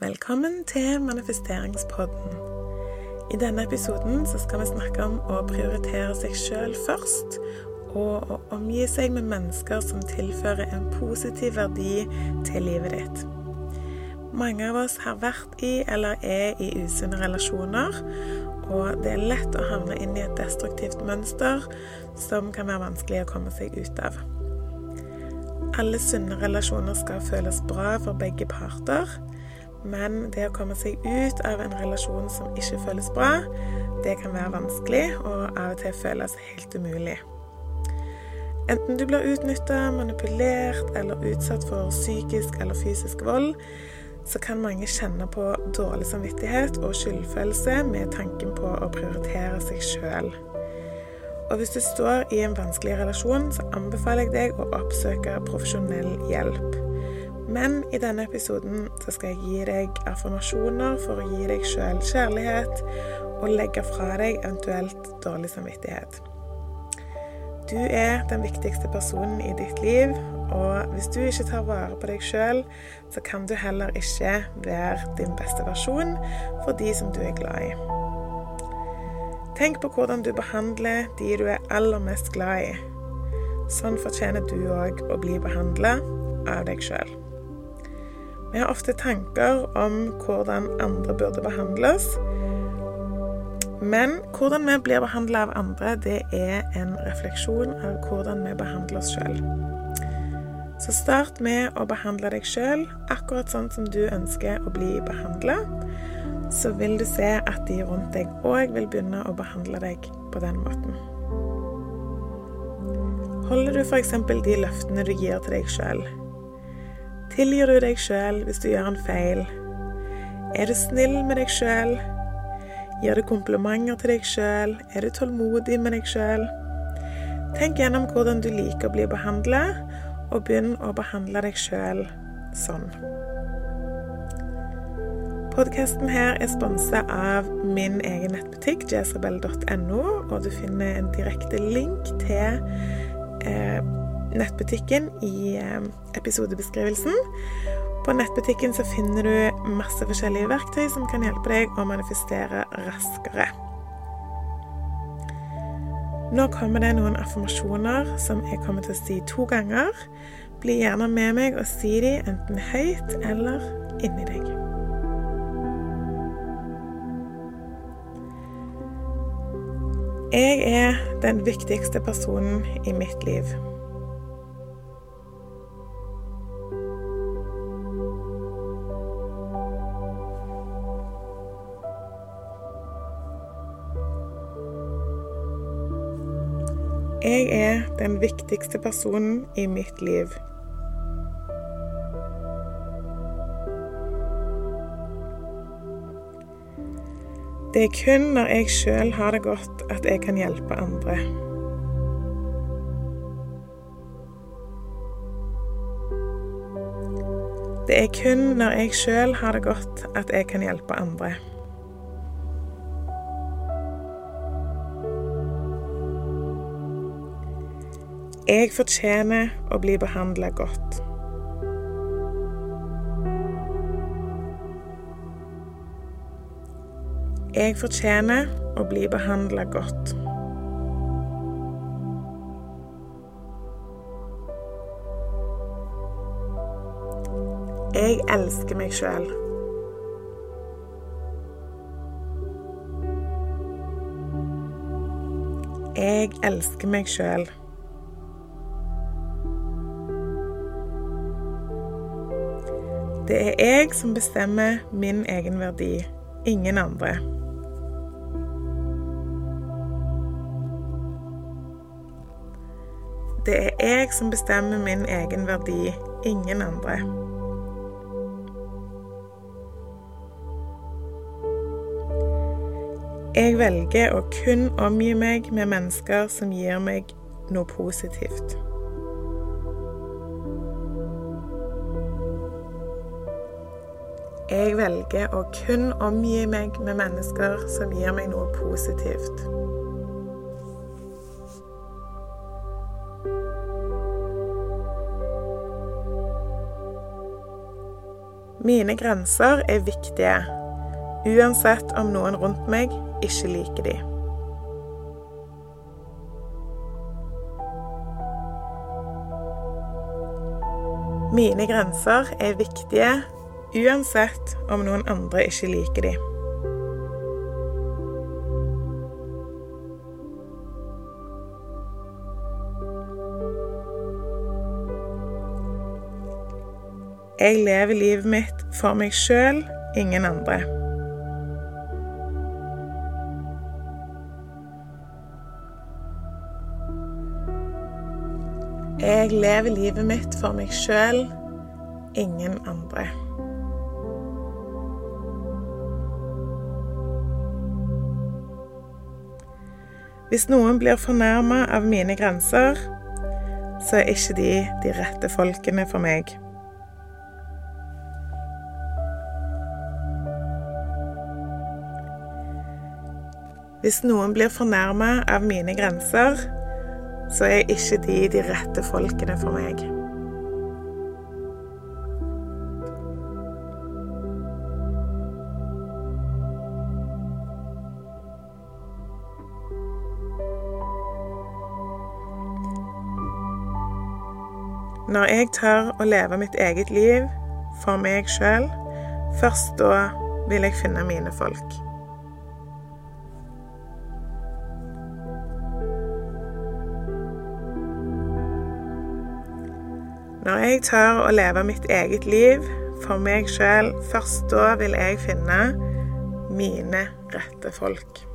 Velkommen til manifesteringspodden. I denne episoden skal vi snakke om å prioritere seg sjøl først, og å omgi seg med mennesker som tilfører en positiv verdi til livet ditt. Mange av oss har vært i eller er i usunne relasjoner, og det er lett å havne inn i et destruktivt mønster som kan være vanskelig å komme seg ut av. Alle sunne relasjoner skal føles bra for begge parter. Men det å komme seg ut av en relasjon som ikke føles bra, det kan være vanskelig og av og til føles helt umulig. Enten du blir utnytta, manipulert eller utsatt for psykisk eller fysisk vold, så kan mange kjenne på dårlig samvittighet og skyldfølelse med tanken på å prioritere seg sjøl. Og hvis du står i en vanskelig relasjon, så anbefaler jeg deg å oppsøke profesjonell hjelp. Men i denne episoden så skal jeg gi deg affirmasjoner for å gi deg sjøl kjærlighet og legge fra deg eventuelt dårlig samvittighet. Du er den viktigste personen i ditt liv, og hvis du ikke tar vare på deg sjøl, så kan du heller ikke være din beste versjon for de som du er glad i. Tenk på hvordan du behandler de du er aller mest glad i. Sånn fortjener du òg å bli behandla av deg sjøl. Vi har ofte tanker om hvordan andre burde behandles. Men hvordan vi blir behandla av andre, det er en refleksjon av hvordan vi behandler oss sjøl. Så start med å behandle deg sjøl akkurat sånn som du ønsker å bli behandla. Så vil du se at de rundt deg òg vil begynne å behandle deg på den måten. Holder du f.eks. de løftene du gir til deg sjøl? Tilgir du deg sjøl hvis du gjør en feil? Er du snill med deg sjøl? Gir du komplimenter til deg sjøl? Er du tålmodig med deg sjøl? Tenk gjennom hvordan du liker å bli behandla, og begynn å behandle deg sjøl sånn. Podkasten her er sponsa av min egen nettbutikk, jezrebel.no, og du finner en direkte link til eh, nettbutikken i eh, episodebeskrivelsen. På nettbutikken så finner du masse forskjellige verktøy som kan hjelpe deg å manifestere raskere. Nå kommer det noen affirmasjoner som jeg kommer til å si to ganger. Bli gjerne med meg og si de enten høyt eller inni deg. Jeg er den viktigste personen i mitt liv. Jeg er den viktigste personen i mitt liv. Det er kun når jeg sjøl har det godt, at jeg kan hjelpe andre. Det er kun når jeg sjøl har det godt, at jeg kan hjelpe andre. Jeg fortjener å bli behandla godt. Jeg fortjener å bli behandla godt. Jeg elsker meg sjøl. Jeg elsker meg sjøl. Det er jeg som bestemmer min egen verdi, ingen andre. Det er jeg som bestemmer min egen verdi, ingen andre. Jeg velger å kun omgi meg med mennesker som gir meg noe positivt. Jeg velger å kun omgi meg med mennesker som gir meg noe positivt. Mine grenser er viktige, uansett om noen rundt meg ikke liker de. Mine grenser er viktige uansett om noen andre ikke liker de. Jeg lever livet mitt for meg sjøl, ingen andre. Jeg lever livet mitt for meg sjøl, ingen andre. Hvis noen blir fornærma av mine grenser, så er ikke de de rette folkene for meg. Hvis noen blir fornærma av mine grenser, så er ikke de de rette folkene for meg. Når jeg tør å leve mitt eget liv for meg sjøl, først da vil jeg finne mine folk. Når jeg tør å leve mitt eget liv for meg sjøl, først da vil jeg finne mine rette folk.